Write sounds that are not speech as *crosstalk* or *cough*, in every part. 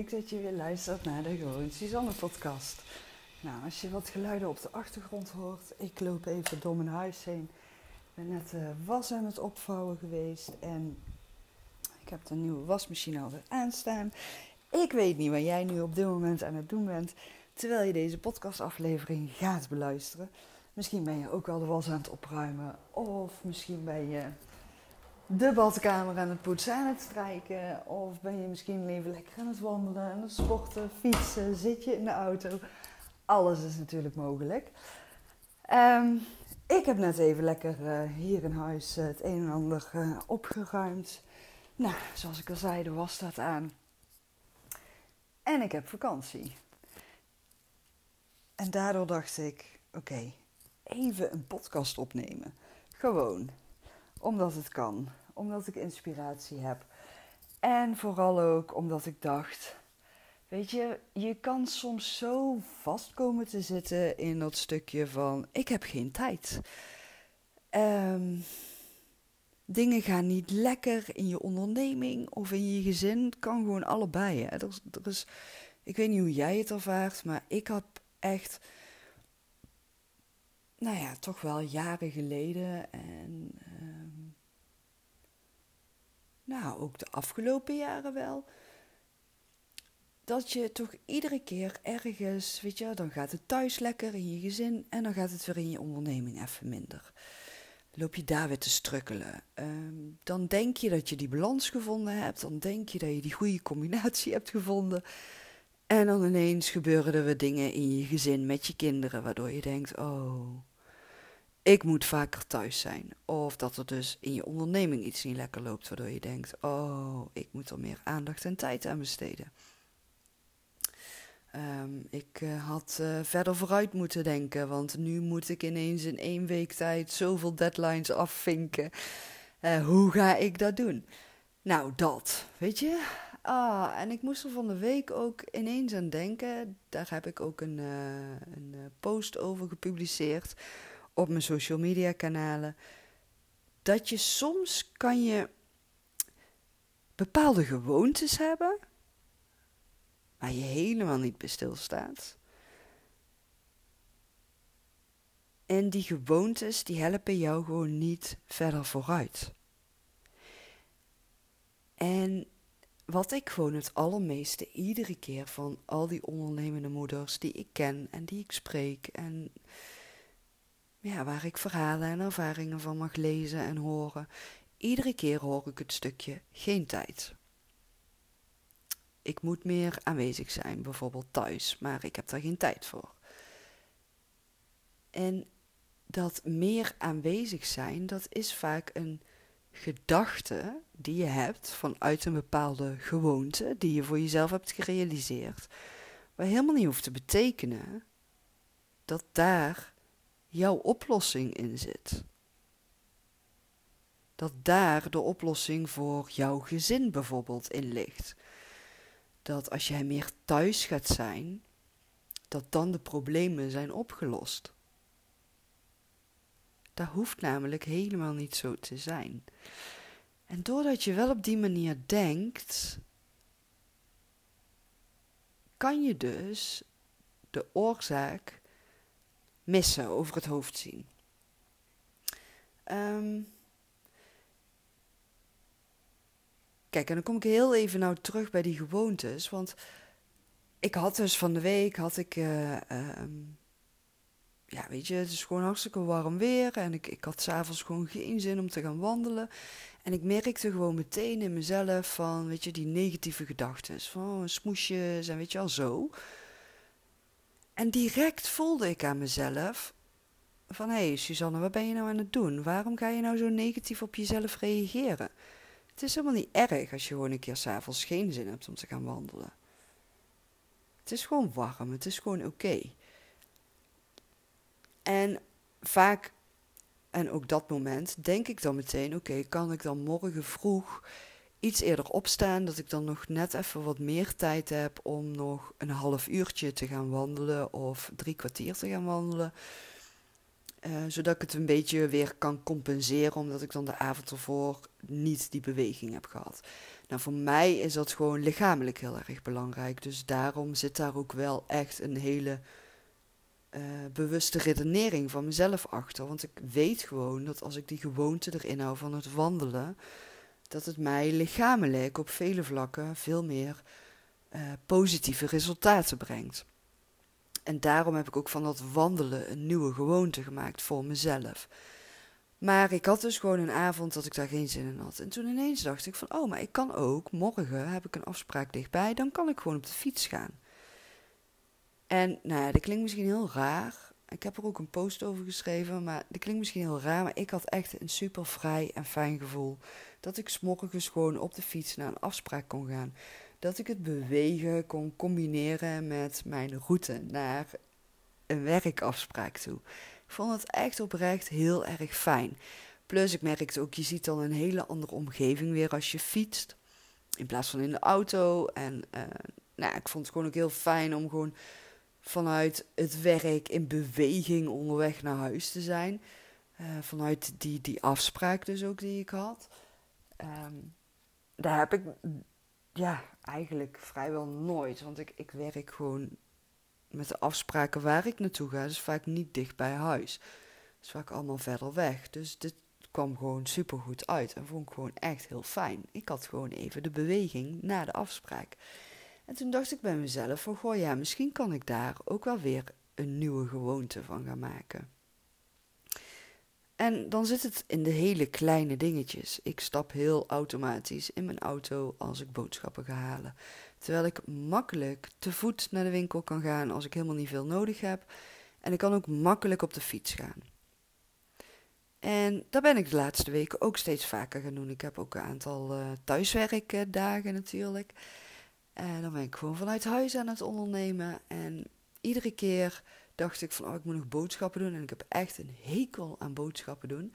leuk dat je weer luistert naar de Gewoon Suzanne podcast. Nou, als je wat geluiden op de achtergrond hoort, ik loop even door mijn huis heen. Ik ben net uh, was aan het opvouwen geweest en ik heb de nieuwe wasmachine alweer aanstaan. Ik weet niet wat jij nu op dit moment aan het doen bent, terwijl je deze podcastaflevering gaat beluisteren. Misschien ben je ook al de was aan het opruimen of misschien ben je de badkamer aan het poetsen, aan het strijken. Of ben je misschien even lekker aan het wandelen, aan het sporten, fietsen, zit je in de auto. Alles is natuurlijk mogelijk. Um, ik heb net even lekker uh, hier in huis uh, het een en ander uh, opgeruimd. Nou, zoals ik al zei, de was staat aan. En ik heb vakantie. En daardoor dacht ik, oké, even een podcast opnemen. Gewoon, omdat het kan omdat ik inspiratie heb. En vooral ook omdat ik dacht, weet je, je kan soms zo vast komen te zitten in dat stukje van ik heb geen tijd. Um, dingen gaan niet lekker in je onderneming of in je gezin. Het kan gewoon allebei. Hè. Er is, ik weet niet hoe jij het ervaart, maar ik heb echt, nou ja, toch wel jaren geleden en um, nou ook de afgelopen jaren wel, dat je toch iedere keer ergens, weet je, dan gaat het thuis lekker in je gezin en dan gaat het weer in je onderneming even minder. Loop je daar weer te strukkelen. Um, dan denk je dat je die balans gevonden hebt, dan denk je dat je die goede combinatie *laughs* hebt gevonden. En dan ineens gebeuren er weer dingen in je gezin met je kinderen, waardoor je denkt: oh, ik moet vaker thuis zijn. Of dat er dus in je onderneming iets niet lekker loopt, waardoor je denkt: oh, ik moet er meer aandacht en tijd aan besteden. Um, ik uh, had uh, verder vooruit moeten denken, want nu moet ik ineens in één week tijd zoveel deadlines afvinken. Uh, hoe ga ik dat doen? Nou, dat, weet je. Ah, en ik moest er van de week ook ineens aan denken. Daar heb ik ook een, een post over gepubliceerd op mijn social media kanalen. Dat je soms kan je bepaalde gewoontes hebben waar je helemaal niet bij stilstaat. En die gewoontes die helpen jou gewoon niet verder vooruit. En wat ik gewoon het allermeeste iedere keer van al die ondernemende moeders die ik ken en die ik spreek en ja, waar ik verhalen en ervaringen van mag lezen en horen. Iedere keer hoor ik het stukje geen tijd. Ik moet meer aanwezig zijn, bijvoorbeeld thuis, maar ik heb daar geen tijd voor. En dat meer aanwezig zijn, dat is vaak een gedachte die je hebt vanuit een bepaalde gewoonte die je voor jezelf hebt gerealiseerd. Waar helemaal niet hoeft te betekenen dat daar jouw oplossing in zit. Dat daar de oplossing voor jouw gezin bijvoorbeeld in ligt. Dat als jij meer thuis gaat zijn, dat dan de problemen zijn opgelost. Dat hoeft namelijk helemaal niet zo te zijn. En doordat je wel op die manier denkt, kan je dus de oorzaak missen, over het hoofd zien. Um, kijk, en dan kom ik heel even nou terug bij die gewoontes. Want ik had dus van de week, had ik, uh, um, ja weet je, het is gewoon hartstikke warm weer. En ik, ik had s'avonds gewoon geen zin om te gaan wandelen. En ik merkte gewoon meteen in mezelf van, weet je, die negatieve gedachten. Van smoesjes en weet je al zo. En direct voelde ik aan mezelf van hé hey, Suzanne, wat ben je nou aan het doen? Waarom ga je nou zo negatief op jezelf reageren? Het is helemaal niet erg als je gewoon een keer s'avonds geen zin hebt om te gaan wandelen. Het is gewoon warm, het is gewoon oké. En vaak, en ook dat moment, denk ik dan meteen: oké, kan ik dan morgen vroeg iets eerder opstaan, dat ik dan nog net even wat meer tijd heb om nog een half uurtje te gaan wandelen of drie kwartier te gaan wandelen. Uh, zodat ik het een beetje weer kan compenseren, omdat ik dan de avond ervoor niet die beweging heb gehad. Nou, voor mij is dat gewoon lichamelijk heel erg belangrijk. Dus daarom zit daar ook wel echt een hele uh, bewuste redenering van mezelf achter. Want ik weet gewoon dat als ik die gewoonte erin hou van het wandelen, dat het mij lichamelijk op vele vlakken veel meer uh, positieve resultaten brengt. En daarom heb ik ook van dat wandelen een nieuwe gewoonte gemaakt voor mezelf. Maar ik had dus gewoon een avond dat ik daar geen zin in had. En toen ineens dacht ik van, oh, maar ik kan ook, morgen heb ik een afspraak dichtbij, dan kan ik gewoon op de fiets gaan. En nou ja, dat klinkt misschien heel raar. Ik heb er ook een post over geschreven, maar dat klinkt misschien heel raar. Maar ik had echt een super vrij en fijn gevoel. Dat ik s'morgens gewoon op de fiets naar een afspraak kon gaan. Dat ik het bewegen kon combineren met mijn route naar een werkafspraak toe. Ik vond het echt oprecht heel erg fijn. Plus, ik merkte ook, je ziet dan een hele andere omgeving weer als je fietst. In plaats van in de auto. En uh, nou, ik vond het gewoon ook heel fijn om gewoon vanuit het werk in beweging onderweg naar huis te zijn. Uh, vanuit die, die afspraak dus ook die ik had. Um, daar heb ik ja, eigenlijk vrijwel nooit. Want ik, ik werk gewoon met de afspraken waar ik naartoe ga. Dus vaak niet dicht bij huis. Dus vaak allemaal verder weg. Dus dit kwam gewoon super goed uit. En vond ik gewoon echt heel fijn. Ik had gewoon even de beweging na de afspraak. En toen dacht ik bij mezelf van, goh ja, misschien kan ik daar ook wel weer een nieuwe gewoonte van gaan maken. En dan zit het in de hele kleine dingetjes. Ik stap heel automatisch in mijn auto als ik boodschappen ga halen. Terwijl ik makkelijk te voet naar de winkel kan gaan als ik helemaal niet veel nodig heb. En ik kan ook makkelijk op de fiets gaan. En dat ben ik de laatste weken ook steeds vaker gaan doen. Ik heb ook een aantal uh, thuiswerkdagen natuurlijk. En dan ben ik gewoon vanuit huis aan het ondernemen. En iedere keer dacht ik van, oh, ik moet nog boodschappen doen. En ik heb echt een hekel aan boodschappen doen.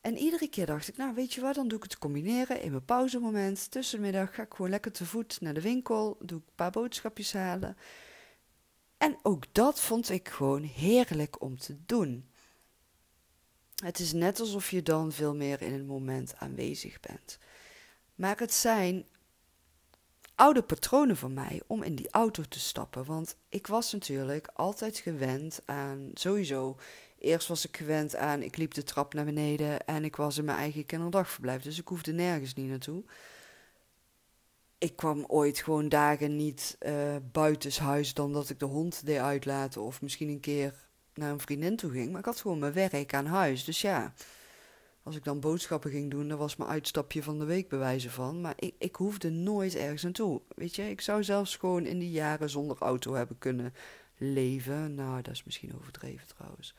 En iedere keer dacht ik, nou weet je wat, dan doe ik het combineren in mijn pauzemoment. Tussenmiddag ga ik gewoon lekker te voet naar de winkel, doe ik een paar boodschapjes halen. En ook dat vond ik gewoon heerlijk om te doen. Het is net alsof je dan veel meer in het moment aanwezig bent. Maar het zijn oude patronen van mij om in die auto te stappen. Want ik was natuurlijk altijd gewend aan, sowieso, eerst was ik gewend aan, ik liep de trap naar beneden en ik was in mijn eigen kinderdagverblijf. Dus ik hoefde nergens niet naartoe. Ik kwam ooit gewoon dagen niet uh, buitenshuis dan dat ik de hond deed uitlaten of misschien een keer naar een vriendin toe ging. Maar ik had gewoon mijn werk aan huis. Dus ja, als ik dan boodschappen ging doen, dan was mijn uitstapje van de week bewijzen van. Maar ik, ik hoefde nooit ergens naartoe. Weet je, ik zou zelfs gewoon in die jaren zonder auto hebben kunnen leven. Nou, dat is misschien overdreven trouwens.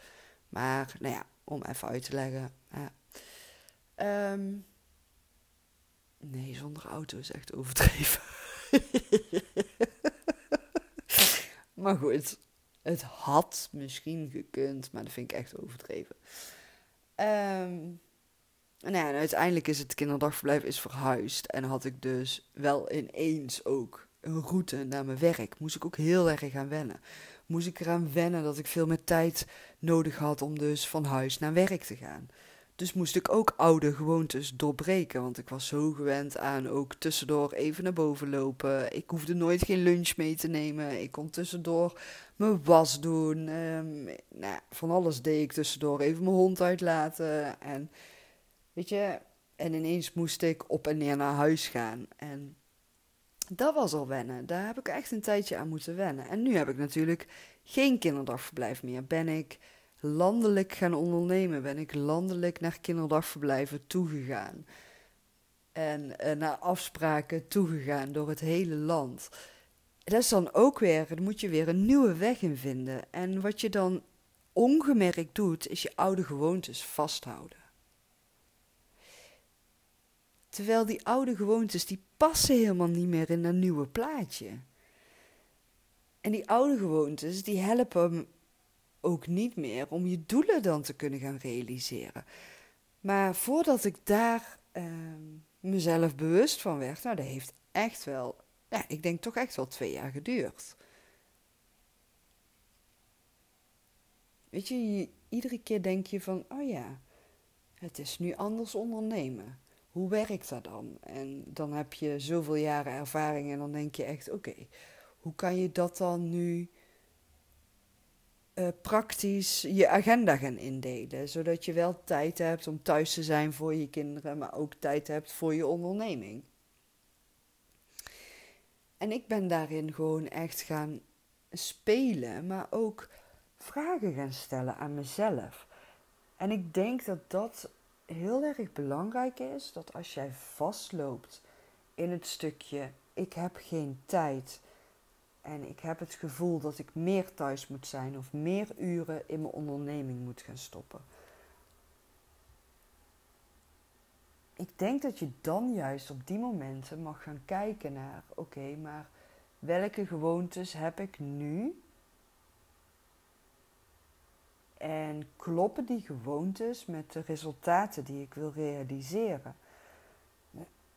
Maar, nou ja, om even uit te leggen. Ja. Ehm, nee, zonder auto is echt overdreven. *laughs* maar goed, het had misschien gekund, maar dat vind ik echt overdreven. Um, nou en uiteindelijk is het kinderdagverblijf is verhuisd. En had ik dus wel ineens ook een route naar mijn werk. Moest ik ook heel erg gaan wennen. Moest ik eraan wennen dat ik veel meer tijd nodig had om dus van huis naar werk te gaan. Dus moest ik ook oude gewoontes doorbreken. Want ik was zo gewend aan ook tussendoor even naar boven lopen. Ik hoefde nooit geen lunch mee te nemen. Ik kon tussendoor mijn was doen. Um, nou, van alles deed ik tussendoor. Even mijn hond uitlaten. En Weet je, en ineens moest ik op en neer naar huis gaan. En dat was al wennen. Daar heb ik echt een tijdje aan moeten wennen. En nu heb ik natuurlijk geen kinderdagverblijf meer. Ben ik landelijk gaan ondernemen. Ben ik landelijk naar kinderdagverblijven toegegaan. En uh, naar afspraken toegegaan door het hele land. Dat is dan ook weer, dan moet je weer een nieuwe weg in vinden. En wat je dan ongemerkt doet, is je oude gewoontes vasthouden. Terwijl die oude gewoontes, die passen helemaal niet meer in dat nieuwe plaatje. En die oude gewoontes, die helpen ook niet meer om je doelen dan te kunnen gaan realiseren. Maar voordat ik daar ehm, mezelf bewust van werd, nou, dat heeft echt wel, ja, ik denk toch echt wel twee jaar geduurd. Weet je, je, iedere keer denk je van, oh ja, het is nu anders ondernemen. Hoe werkt dat dan? En dan heb je zoveel jaren ervaring en dan denk je echt: oké, hoe kan je dat dan nu uh, praktisch je agenda gaan indelen? Zodat je wel tijd hebt om thuis te zijn voor je kinderen, maar ook tijd hebt voor je onderneming. En ik ben daarin gewoon echt gaan spelen, maar ook vragen gaan stellen aan mezelf. En ik denk dat dat heel erg belangrijk is dat als jij vastloopt in het stukje ik heb geen tijd en ik heb het gevoel dat ik meer thuis moet zijn of meer uren in mijn onderneming moet gaan stoppen. Ik denk dat je dan juist op die momenten mag gaan kijken naar oké, maar welke gewoontes heb ik nu en kloppen die gewoontes met de resultaten die ik wil realiseren?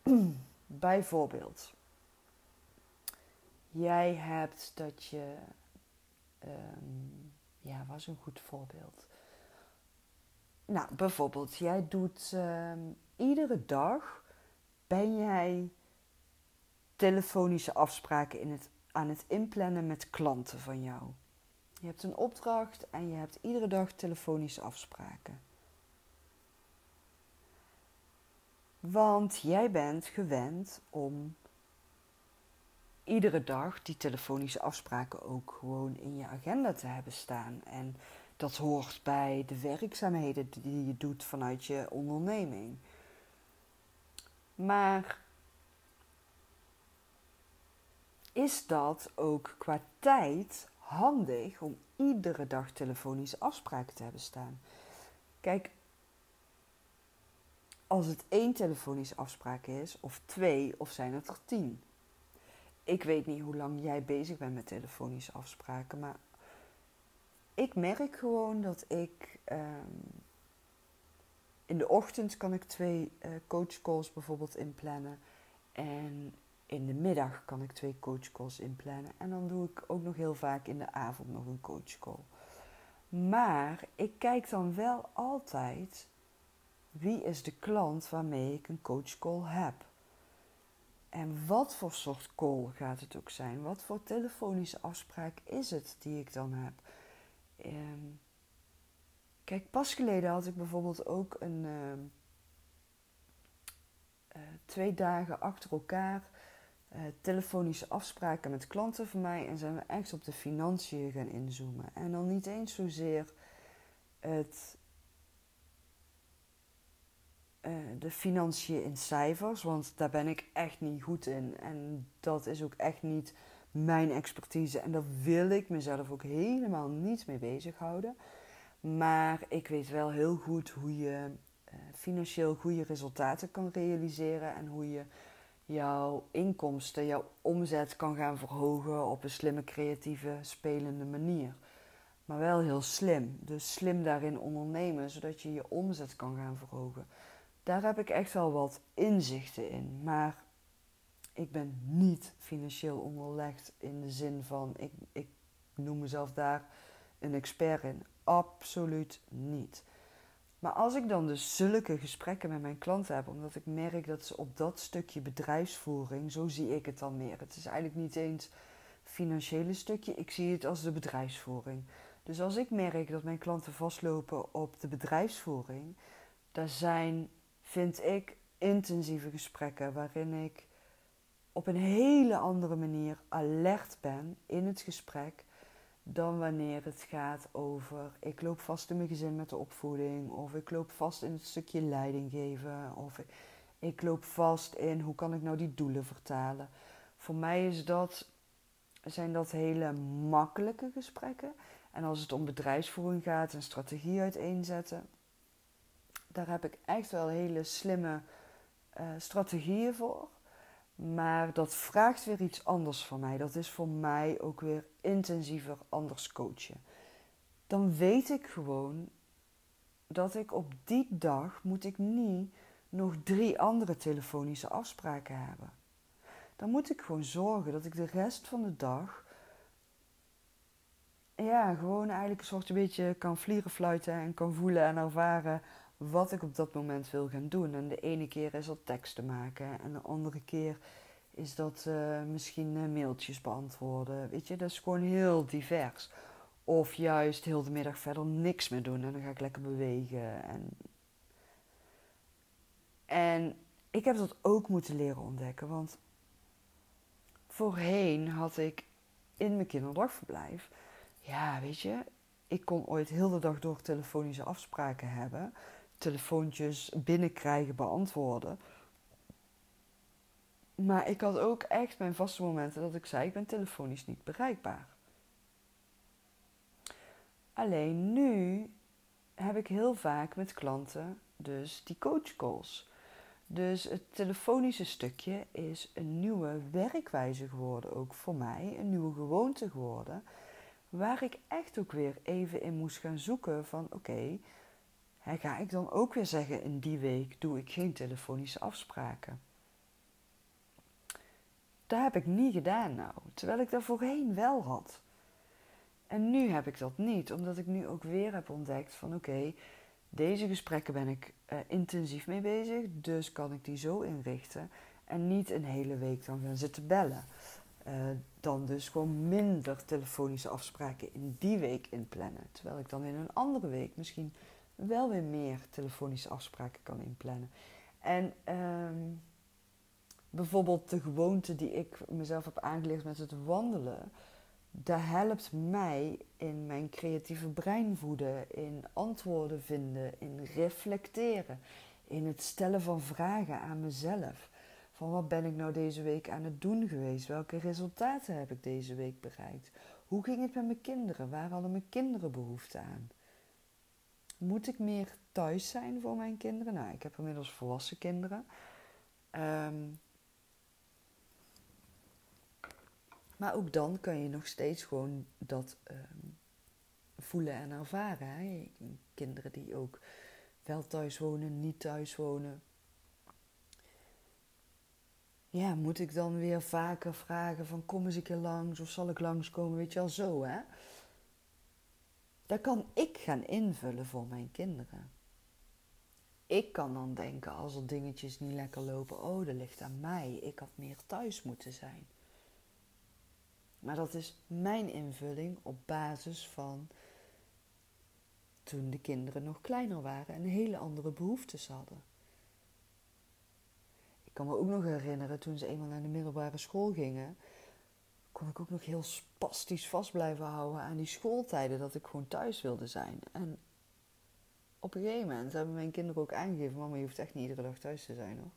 *clears throat* Bijvoorbeeld, jij hebt dat je. Um, ja, was een goed voorbeeld. Nou, bijvoorbeeld, jij doet ehm, iedere dag ben jij telefonische afspraken in het, aan het inplannen met klanten van jou. Je hebt een opdracht en je hebt iedere dag telefonische afspraken. Want jij bent gewend om iedere dag die telefonische afspraken ook gewoon in je agenda te hebben staan. En dat hoort bij de werkzaamheden die je doet vanuit je onderneming. Maar is dat ook qua tijd handig om iedere dag telefonische afspraken te hebben staan. Kijk, als het één telefonische afspraak is, of twee, of zijn het er tien. Ik weet niet hoe lang jij bezig bent met telefonische afspraken, maar ik merk gewoon dat ik ehm, in de ochtend kan ik twee uh, coachcalls bijvoorbeeld inplannen. En in de middag kan ik twee coachcalls inplannen. En dan doe ik ook nog heel vaak in de avond nog een coachcall. Maar ik kijk dan wel altijd wie is de klant waarmee ik een coachcall heb. En wat voor soort call gaat het ook zijn? Wat voor telefonische afspraak is het die ik dan heb? Ehm, kijk, pas geleden had ik bijvoorbeeld ook een ehm, eh, twee dagen achter elkaar uh, telefonische afspraken met klanten van mij en zijn we echt op de financiën gaan inzoomen. En dan niet eens zozeer het, uh, de financiën in cijfers, want daar ben ik echt niet goed in. En dat is ook echt niet mijn expertise en daar wil ik mezelf ook helemaal niet mee bezighouden. Maar ik weet wel heel goed hoe je uh, financieel goede resultaten kan realiseren en hoe je jouw inkomsten, jouw omzet kan gaan verhogen op een slimme, creatieve, spelende manier. Maar wel heel slim. Dus slim daarin ondernemen, zodat je je omzet kan gaan verhogen. Daar heb ik echt wel wat inzichten in. Maar ik ben niet financieel onderlegd in de zin van, ik, ik noem mezelf daar een expert in. Absoluut niet. Maar als ik dan dus zulke gesprekken met mijn klanten heb, omdat ik merk dat ze op dat stukje bedrijfsvoering, zo zie ik het dan meer. Het is eigenlijk niet eens financiële stukje, ik zie het als de bedrijfsvoering. Dus als ik merk dat mijn klanten vastlopen op de bedrijfsvoering, daar zijn, vind ik, intensieve gesprekken waarin ik op een hele andere manier alert ben in het gesprek dan wanneer het gaat over ik loop vast in mijn gezin met de opvoeding, of ik loop vast in het stukje leiding geven, of ik, loop vast in hoe kan ik nou die doelen vertalen. Voor mij is dat, zijn dat hele makkelijke gesprekken. En als het om bedrijfsvoering gaat en strategie uiteenzetten, daar heb ik echt wel hele slimme uh, strategieën voor. Maar dat vraagt weer iets anders van mij. Dat is voor mij ook weer intensiever anders coachen. Dan weet ik gewoon dat ik op die dag moet ik niet nog drie andere telefonische afspraken hebben. Dan moet ik gewoon zorgen dat ik de rest van de dag ja, gewoon eigenlijk een soort beetje kan vliegen, fluiten en kan voelen en ervaren wat ik op dat moment wil gaan doen. En de ene keer is dat teksten maken en de andere keer is dat uh, misschien uh, mailtjes beantwoorden. Weet je, dat is gewoon heel divers. Of juist heel de middag verder niks meer doen en dan ga ik lekker bewegen. En, en ik heb dat ook moeten leren ontdekken, want voorheen had ik in mijn kinderdagverblijf, ja, weet je, ik kon ooit heel de dag door telefonische afspraken hebben, telefoontjes binnenkrijgen, beantwoorden. Maar ik had ook echt mijn vaste momenten dat ik zei: ik ben telefonisch niet bereikbaar. Alleen nu heb ik heel vaak met klanten dus die coachcalls. Dus het telefonische stukje is een nieuwe werkwijze geworden, ook voor mij, een nieuwe gewoonte geworden, waar ik echt ook weer even in moest gaan zoeken van oké, ga ik dan ook weer zeggen in die week doe ik geen telefonische afspraken. Dat heb ik niet gedaan nou, terwijl ik dat voorheen wel had. En nu heb ik dat niet, omdat ik nu ook weer heb ontdekt van oké, deze gesprekken ben ik uh, intensief mee bezig, dus kan ik die zo inrichten en niet een hele week dan gaan zitten bellen. Uh, dan dus gewoon minder telefonische afspraken in die week inplannen. Terwijl ik dan in een andere week misschien wel weer meer telefonische afspraken kan inplannen. En um, bijvoorbeeld de gewoonte die ik mezelf heb aangeleerd met het wandelen dat helpt mij in mijn creatieve brein voeden, in antwoorden vinden, in reflecteren, in het stellen van vragen aan mezelf. Van wat ben ik nou deze week aan het doen geweest? Welke resultaten heb ik deze week bereikt? Hoe ging het met mijn kinderen? Waar hadden mijn kinderen behoefte aan? Moet ik meer thuis zijn voor mijn kinderen? Nou, ik heb inmiddels volwassen kinderen. Um, Maar ook dan kan je nog steeds gewoon dat ehm, voelen en ervaren. Hè? Kinderen die ook wel thuis wonen, niet thuis wonen. Ja, moet ik dan weer vaker vragen van kom eens een keer langs of zal ik langskomen, weet je al zo hè. Dat kan ik gaan invullen voor mijn kinderen. Ik kan dan denken als er dingetjes niet lekker lopen, oh dat ligt aan mij, ik had meer thuis moeten zijn. Maar dat is mijn invulling op basis van toen de kinderen nog kleiner waren en hele andere behoeftes hadden. Ik kan me ook nog herinneren, toen ze eenmaal naar de middelbare school gingen, kon ik ook nog heel spastisch vast blijven houden aan die schooltijden dat ik gewoon thuis wilde zijn. En op een gegeven moment hebben mijn kinderen ook aangegeven: Mama, je hoeft echt niet iedere dag thuis te zijn hoor.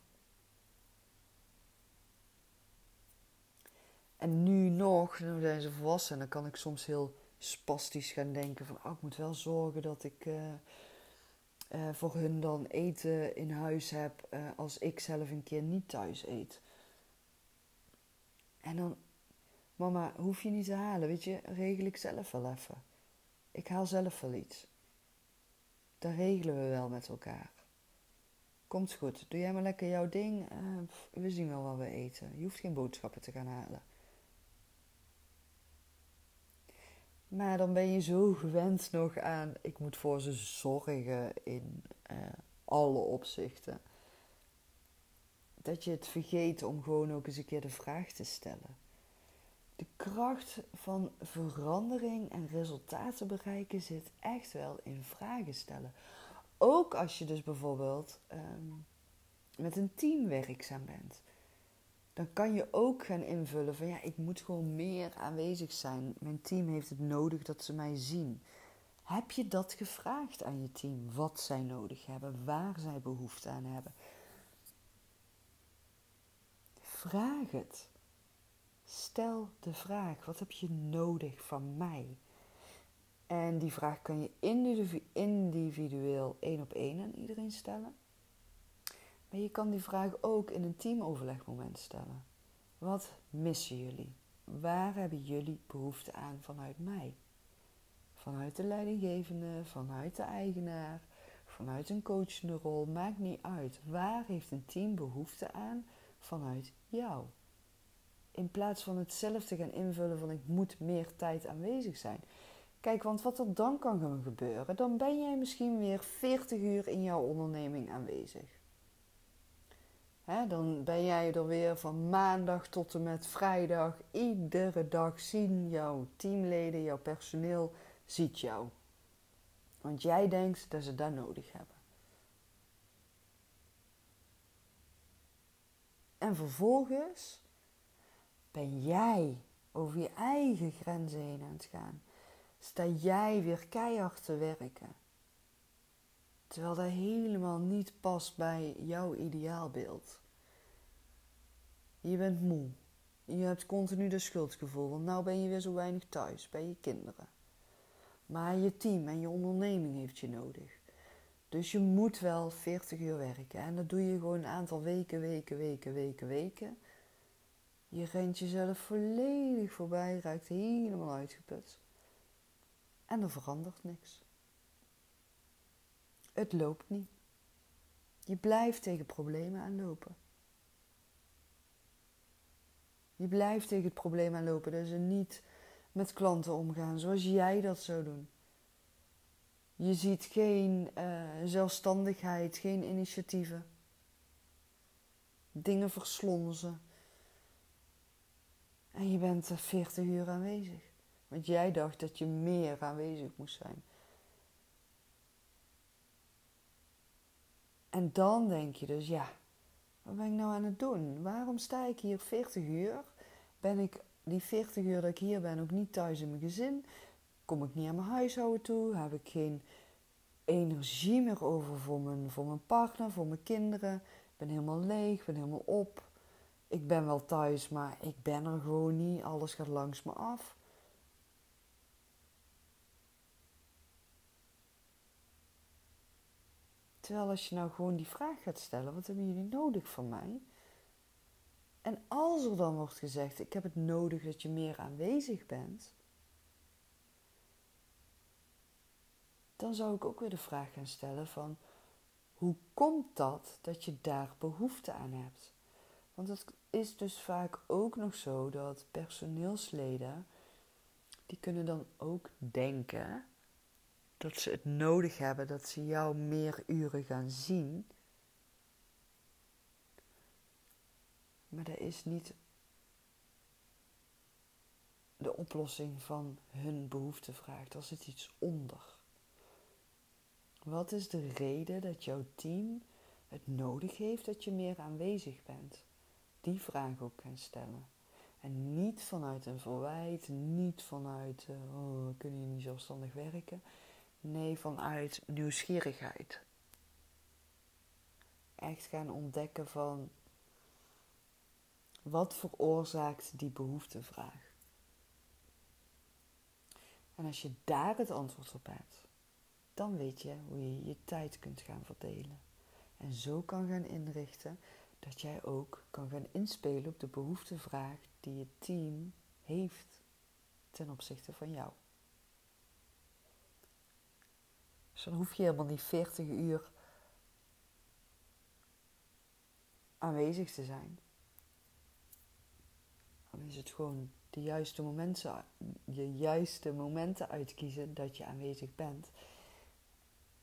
En nu nog, nu zijn ze volwassen, en dan kan ik soms heel spastisch gaan denken van, oh, ik moet wel zorgen dat ik uh, uh, voor hun dan eten in huis heb uh, als ik zelf een keer niet thuis eet. En dan, mama, hoef je niet te halen, weet je, regel ik zelf wel even. Ik haal zelf wel iets. Dat regelen we wel met elkaar. Komt goed, doe jij maar lekker jouw ding. we zien wel wat we eten. Je hoeft geen boodschappen te gaan halen. Maar dan ben je zo gewend nog aan, ik moet voor ze zorgen in uh, alle opzichten. Dat je het vergeet om gewoon ook eens een keer de vraag te stellen. De kracht van verandering en resultaten bereiken zit echt wel in vragen stellen. Ook als je dus bijvoorbeeld um, met een team werkzaam bent dan kan je ook gaan invullen van ja, ik moet gewoon meer aanwezig zijn. Mijn team heeft het nodig dat ze mij zien. Heb je dat gevraagd aan je team? Wat zij nodig hebben, waar zij behoefte aan hebben? Vraag het. Stel de vraag: wat heb je nodig van mij? En die vraag kan je individueel één op één aan iedereen stellen. Maar je kan die vraag ook in een teamoverlegmoment stellen. Wat missen jullie? Waar hebben jullie behoefte aan vanuit mij? Vanuit de leidinggevende, vanuit de eigenaar, vanuit een coachende rol, maakt niet uit. Waar heeft een team behoefte aan vanuit jou? In plaats van het zelf te gaan invullen van ik moet meer tijd aanwezig zijn. Kijk, want wat er dan kan gaan gebeuren, dan ben jij misschien weer 40 uur in jouw onderneming aanwezig. Dan ben jij er weer van maandag tot en met vrijdag. Iedere dag zien jouw teamleden, jouw personeel, ziet jou. Want jij denkt dat ze dat nodig hebben. En vervolgens ben jij over je eigen grenzen heen aan het gaan. Sta jij weer keihard te werken. Terwijl dat helemaal niet past bij jouw ideaalbeeld. Je bent moe. Je hebt continu dat schuldgevoel, want nou ben je weer zo weinig thuis bij je kinderen. Maar je team en je onderneming heeft je nodig. Dus je moet wel 40 uur werken. En dat doe je gewoon een aantal weken, weken, weken, weken, weken. Je rent jezelf volledig voorbij, raakt helemaal uitgeput. En er verandert niks. Het loopt niet. Je blijft tegen problemen aanlopen. Je blijft tegen het probleem aanlopen dat ze niet met klanten omgaan zoals jij dat zou doen. Je ziet geen uh, zelfstandigheid, geen initiatieven. Dingen verslonzen. En je bent 40 uur aanwezig. Want jij dacht dat je meer aanwezig moest zijn. En dan denk je dus, ja, wat ben ik nou aan het doen? Waarom sta ik hier 40 uur? Ben ik die 40 uur dat ik hier ben ook niet thuis in mijn gezin? Kom ik niet aan mijn huishouden toe? Heb ik geen energie meer over voor mijn, voor mijn partner, voor mijn kinderen? Ik ben helemaal leeg, ben helemaal op. Ik ben wel thuis, maar ik ben er gewoon niet. Alles gaat langs me af. Terwijl als je nou gewoon die vraag gaat stellen, wat hebben jullie nodig van mij? En als er dan wordt gezegd, ik heb het nodig dat je meer aanwezig bent, dan zou ik ook weer de vraag gaan stellen van, hoe komt dat dat je daar behoefte aan hebt? Want het is dus vaak ook nog zo dat personeelsleden, die kunnen dan ook denken dat ze het nodig hebben dat ze jou meer uren gaan zien. Maar dat is niet de oplossing van hun behoeftevraag. Daar zit iets onder. Wat is de reden dat jouw team het nodig heeft dat je meer aanwezig bent? Die vraag ook gaan stellen. En niet vanuit een verwijt, niet vanuit, uh, oh, kun je niet zelfstandig werken. Nee, vanuit nieuwsgierigheid. Echt gaan ontdekken van wat veroorzaakt die behoeftevraag. En als je daar het antwoord op hebt, dan weet je hoe je je tijd kunt gaan verdelen. En zo kan gaan inrichten dat jij ook kan gaan inspelen op de behoeftevraag die je team heeft ten opzichte van jou. Dus dan hoef je helemaal niet 40 uur aanwezig te zijn. Dan is het gewoon de juiste momenten, je juiste momenten uitkiezen dat je aanwezig bent.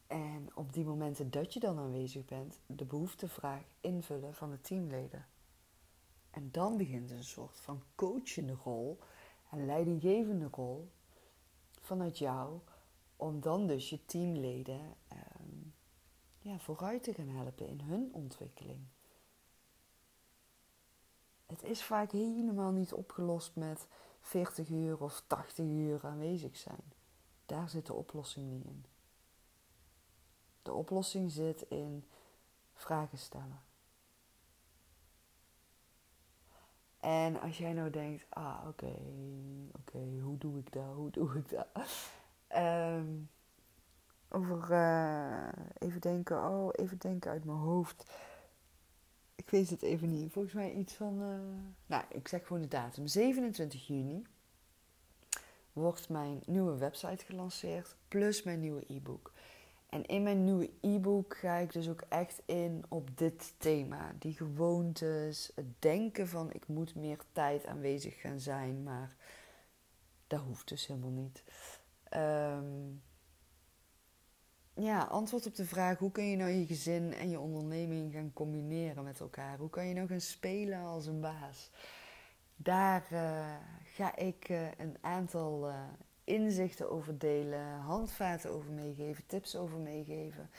En op die momenten dat je dan aanwezig bent, de behoeftevraag invullen van de teamleden. En dan begint een soort van coachende rol en leidinggevende rol vanuit jou om dan dus je teamleden ehm, ja, vooruit te gaan helpen in hun ontwikkeling. Het is vaak helemaal niet opgelost met 40 uur of 80 uur aanwezig zijn. Daar zit de oplossing niet in. De oplossing zit in vragen stellen. En als jij nou denkt, ah oké, oké, hoe doe ik dat, hoe doe ik dat? Um, over uh, even denken, oh, even denken uit mijn hoofd. Ik weet het even niet. Volgens mij iets van. Uh, nou, ik zeg gewoon de datum. 27 juni wordt mijn nieuwe website gelanceerd. Plus mijn nieuwe e-book. En in mijn nieuwe e-book ga ik dus ook echt in op dit thema. Die gewoontes, het denken van ik moet meer tijd aanwezig gaan zijn, maar dat hoeft dus helemaal niet. ehm, ja, antwoord op de vraag: hoe kun je nou je gezin en je onderneming gaan combineren met elkaar? Hoe kan je nou gaan spelen als een baas? Daar uh, ga ik uh, een aantal uh, inzichten over delen, handvaten over meegeven, tips over meegeven.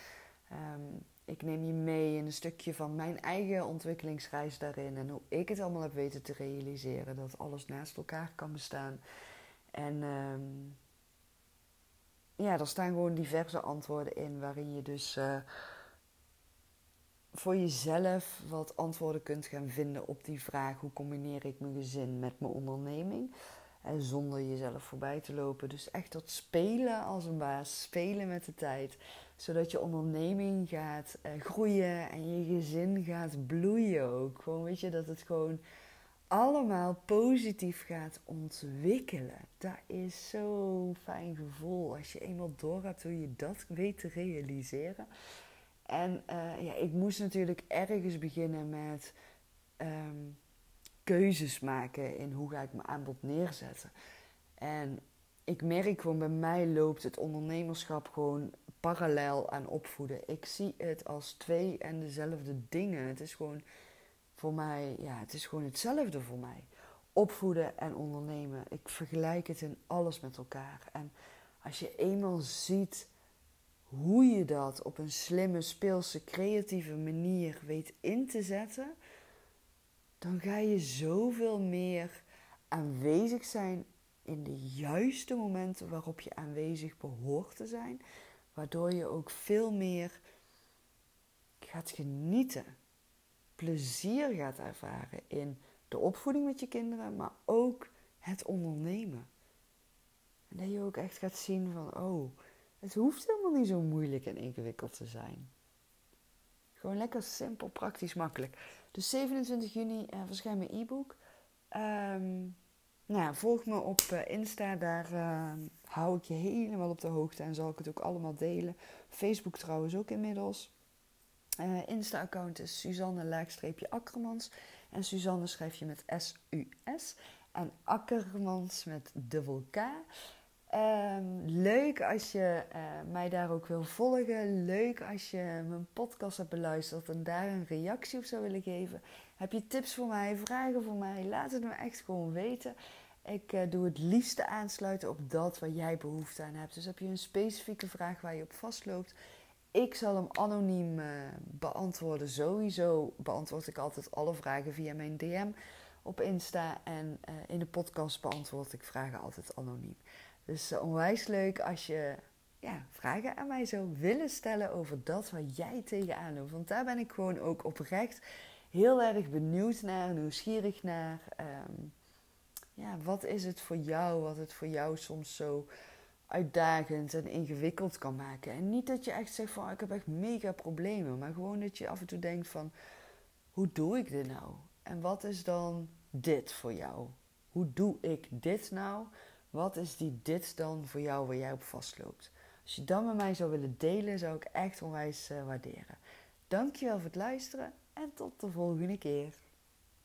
Um, ik neem je mee in een stukje van mijn eigen ontwikkelingsreis daarin en hoe ik het allemaal heb weten te realiseren. Dat alles naast elkaar kan bestaan. En um, ja, er staan gewoon diverse antwoorden in waarin je dus uh, voor jezelf wat antwoorden kunt gaan vinden op die vraag: hoe combineer ik mijn gezin met mijn onderneming? En zonder jezelf voorbij te lopen. Dus echt dat spelen als een baas, spelen met de tijd. Zodat je onderneming gaat uh, groeien en je gezin gaat bloeien ook. Gewoon weet je, dat het gewoon allemaal positief gaat ontwikkelen. Dat is zo'n fijn gevoel als je eenmaal doorgaat hoe je dat weet te realiseren. En uh, ja, ik moest natuurlijk ergens beginnen met um, keuzes maken in hoe ga ik mijn aanbod neerzetten. En ik merk gewoon bij mij loopt het ondernemerschap gewoon parallel aan opvoeden. Ik zie het als twee en dezelfde dingen. Het is gewoon voor mij, ja, het is gewoon hetzelfde voor mij. Opvoeden en ondernemen. Ik vergelijk het in alles met elkaar. En als je eenmaal ziet hoe je dat op een slimme, speelse, creatieve manier weet in te zetten, dan ga je zoveel meer aanwezig zijn in de juiste momenten waarop je aanwezig behoort te zijn, waardoor je ook veel meer gaat genieten plezier gaat ervaren in de opvoeding met je kinderen, maar ook het ondernemen. En dat je ook echt gaat zien van, oh, het hoeft helemaal niet zo moeilijk en ingewikkeld te zijn. Gewoon lekker simpel, praktisch, makkelijk. Dus 27 juni uh, verschijnt mijn e-book. Um, nou, volg me op uh, Insta, daar uh, hou ik je helemaal op de hoogte en zal ik het ook allemaal delen. Facebook trouwens ook inmiddels. Uh, Insta-account is Suzanne-Akkermans. En Suzanne schrijf je met S-U-S. En Akkermans met dubbel K. Um, leuk als je uh, mij daar ook wil volgen. Leuk als je mijn podcast hebt beluisterd en daar een reactie op zou willen geven. Heb je tips voor mij, vragen voor mij? Laat het me echt gewoon weten. Ik uh, doe het liefste aansluiten op dat waar jij behoefte aan hebt. Dus heb je een specifieke vraag waar je op vastloopt? Ik zal hem anoniem uh, beantwoorden. Sowieso beantwoord ik altijd alle vragen via mijn DM op Insta. En in de podcast beantwoord ik vragen altijd anoniem. Dus onwijs leuk als je ja, vragen aan mij zou willen stellen over dat waar jij tegenaan loopt. Want daar ben ik gewoon ook oprecht heel erg benieuwd naar, nieuwsgierig naar. Um, ja, wat is het voor jou, wat het voor jou soms zo uitdagend en ingewikkeld kan maken. En niet dat je echt zegt van oh, ik heb echt mega problemen, maar gewoon dat je af en toe denkt van hoe doe ik dit nou? En wat is dan dit voor jou? Hoe doe ik dit nou? Wat is die dit dan voor jou waar jij op vastloopt? Als je dat met mij zou willen delen, zou ik echt onwijs uh, waarderen. Dankjewel voor het luisteren en tot de volgende keer.